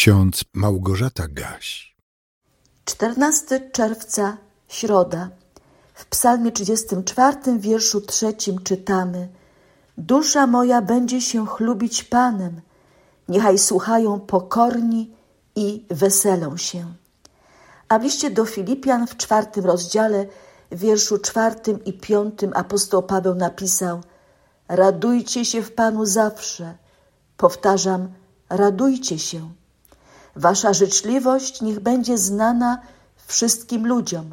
ksiądz Małgorzata Gaś. 14 czerwca, środa. W psalmie 34, wierszu trzecim czytamy Dusza moja będzie się chlubić Panem, niechaj słuchają pokorni i weselą się. A w liście do Filipian w czwartym rozdziale, wierszu czwartym i piątym apostoł Paweł napisał Radujcie się w Panu zawsze. Powtarzam, radujcie się. Wasza życzliwość niech będzie znana wszystkim ludziom.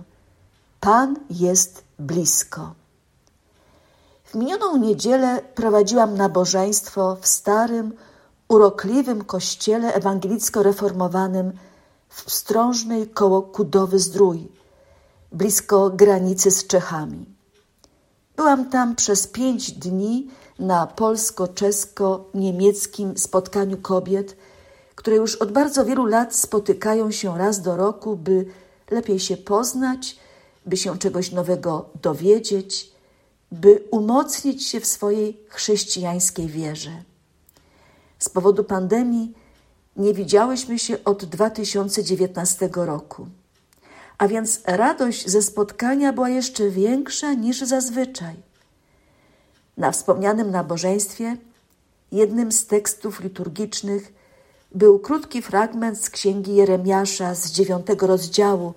Pan jest blisko. W minioną niedzielę prowadziłam nabożeństwo w starym, urokliwym kościele ewangelicko-reformowanym w Pstrążnej koło Kudowy Zdrój, blisko granicy z Czechami. Byłam tam przez pięć dni na polsko-czesko-niemieckim spotkaniu kobiet, które już od bardzo wielu lat spotykają się raz do roku, by lepiej się poznać, by się czegoś nowego dowiedzieć, by umocnić się w swojej chrześcijańskiej wierze. Z powodu pandemii nie widziałyśmy się od 2019 roku, a więc radość ze spotkania była jeszcze większa niż zazwyczaj. Na wspomnianym nabożeństwie jednym z tekstów liturgicznych był krótki fragment z księgi Jeremiasza z dziewiątego rozdziału,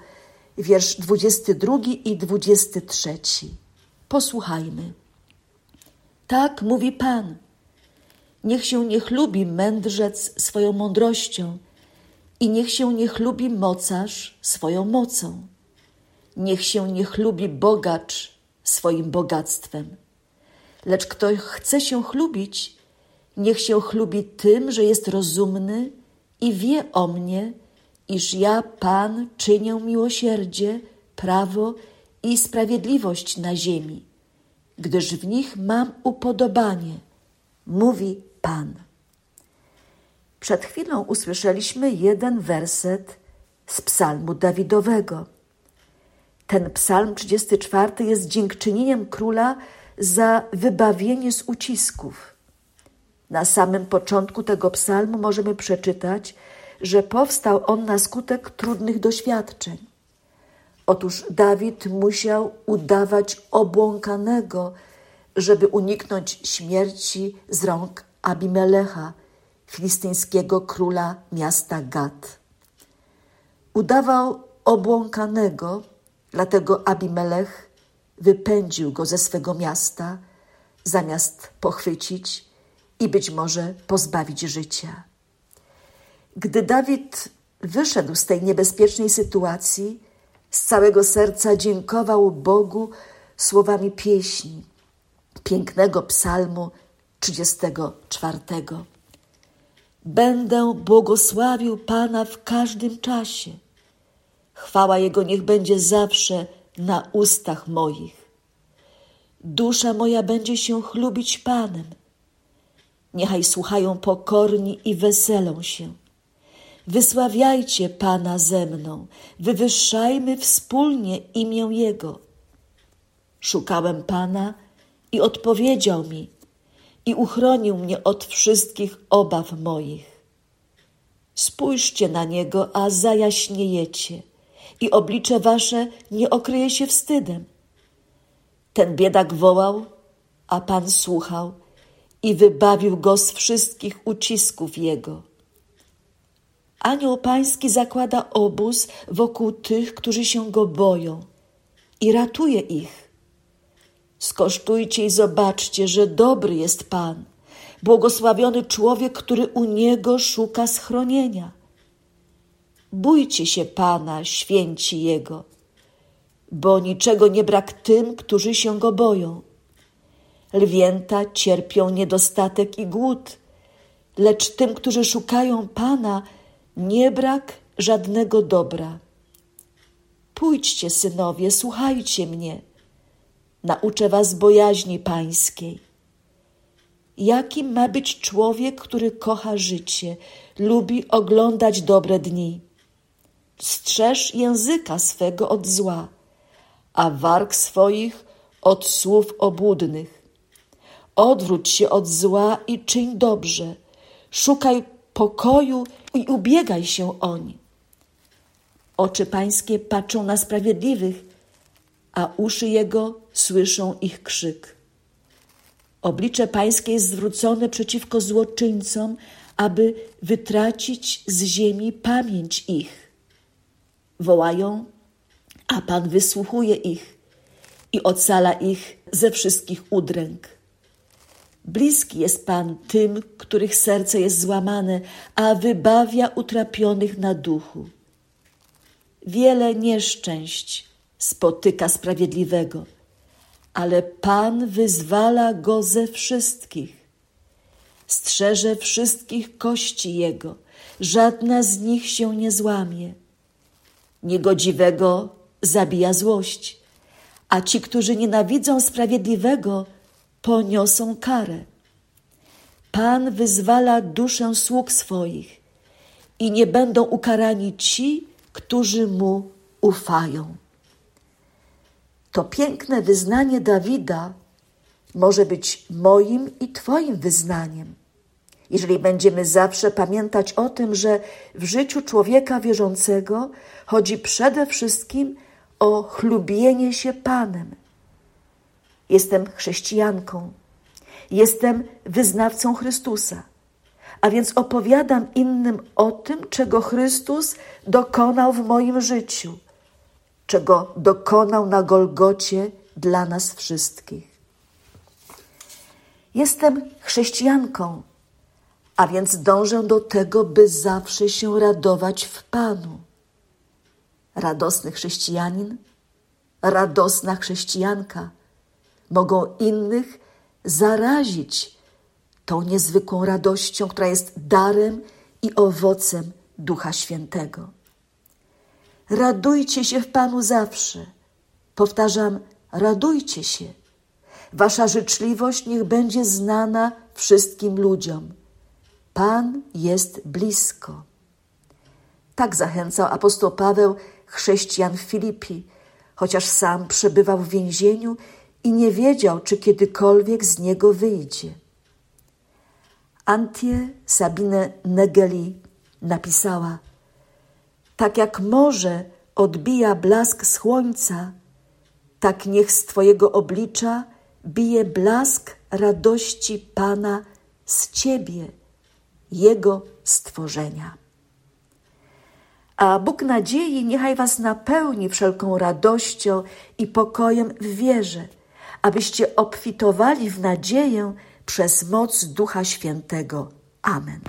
wiersz 22 i 23. Posłuchajmy. Tak mówi Pan. Niech się nie chlubi mędrzec swoją mądrością i niech się nie chlubi mocarz swoją mocą. Niech się nie chlubi bogacz swoim bogactwem. Lecz kto chce się chlubić, niech się chlubi tym, że jest rozumny i wie o mnie, iż ja, Pan, czynię miłosierdzie, prawo i sprawiedliwość na ziemi, gdyż w nich mam upodobanie, mówi Pan. Przed chwilą usłyszeliśmy jeden werset z psalmu Dawidowego. Ten psalm 34 jest dziękczynieniem króla za wybawienie z ucisków. Na samym początku tego psalmu możemy przeczytać, że powstał on na skutek trudnych doświadczeń. Otóż Dawid musiał udawać obłąkanego, żeby uniknąć śmierci z rąk Abimelecha, filistyńskiego króla miasta Gad. Udawał obłąkanego, dlatego Abimelech wypędził go ze swego miasta, zamiast pochwycić i być może pozbawić życia. Gdy Dawid wyszedł z tej niebezpiecznej sytuacji, z całego serca dziękował Bogu słowami pieśni, pięknego psalmu 34. Będę błogosławił Pana w każdym czasie. Chwała Jego niech będzie zawsze na ustach moich. Dusza moja będzie się chlubić Panem. Niechaj słuchają pokorni i weselą się. Wysławiajcie Pana ze mną, wywyższajmy wspólnie imię Jego. Szukałem Pana i odpowiedział mi i uchronił mnie od wszystkich obaw moich. Spójrzcie na Niego, a zajaśniejecie i oblicze wasze nie okryje się wstydem. Ten biedak wołał, a Pan słuchał i wybawił go z wszystkich ucisków jego. Anioł Pański zakłada obóz wokół tych, którzy się go boją i ratuje ich. Skosztujcie i zobaczcie, że dobry jest Pan, błogosławiony człowiek, który u niego szuka schronienia. Bójcie się Pana, święci Jego, bo niczego nie brak tym, którzy się Go boją. Lwięta cierpią niedostatek i głód, lecz tym, którzy szukają Pana, nie brak żadnego dobra. Pójdźcie, synowie, słuchajcie mnie. Nauczę was bojaźni pańskiej. Jakim ma być człowiek, który kocha życie, lubi oglądać dobre dni? Strzeż języka swego od zła, a warg swoich od słów obłudnych. Odwróć się od zła i czyń dobrze. Szukaj pokoju i ubiegaj się oń. Oczy pańskie patrzą na sprawiedliwych, a uszy jego słyszą ich krzyk. Oblicze pańskie jest zwrócone przeciwko złoczyńcom, aby wytracić z ziemi pamięć ich. Wołają, a Pan wysłuchuje ich i ocala ich ze wszystkich udręk. Bliski jest Pan tym, których serce jest złamane, a wybawia utrapionych na duchu. Wiele nieszczęść spotyka sprawiedliwego, ale Pan wyzwala go ze wszystkich. Strzeże wszystkich kości jego, żadna z nich się nie złamie. Niegodziwego zabija złość, a ci, którzy nienawidzą sprawiedliwego, poniosą karę. Pan wyzwala duszę sług swoich i nie będą ukarani ci, którzy mu ufają. To piękne wyznanie Dawida może być moim i Twoim wyznaniem. Jeżeli będziemy zawsze pamiętać o tym, że w życiu człowieka wierzącego chodzi przede wszystkim o chlubienie się Panem. Jestem chrześcijanką, jestem wyznawcą Chrystusa, a więc opowiadam innym o tym, czego Chrystus dokonał w moim życiu, czego dokonał na Golgocie dla nas wszystkich. Jestem chrześcijanką, a więc dążę do tego, by zawsze się radować w Panu. Radosny chrześcijanin, radosna chrześcijanka mogą innych zarazić tą niezwykłą radością, która jest darem i owocem Ducha Świętego. Radujcie się w Panu zawsze. Powtarzam, radujcie się. Wasza życzliwość niech będzie znana wszystkim ludziom. Pan jest blisko. Tak zachęcał apostoł Paweł chrześcijan w Filipi, chociaż sam przebywał w więzieniu i nie wiedział, czy kiedykolwiek z niego wyjdzie. Antie Sabine Negeli napisała: Tak jak morze odbija blask słońca, tak niech z Twojego oblicza bije blask radości Pana z Ciebie, Jego stworzenia. A Bóg nadziei niechaj Was napełni wszelką radością i pokojem w wierze, abyście obfitowali w nadzieję przez moc Ducha Świętego. Amen.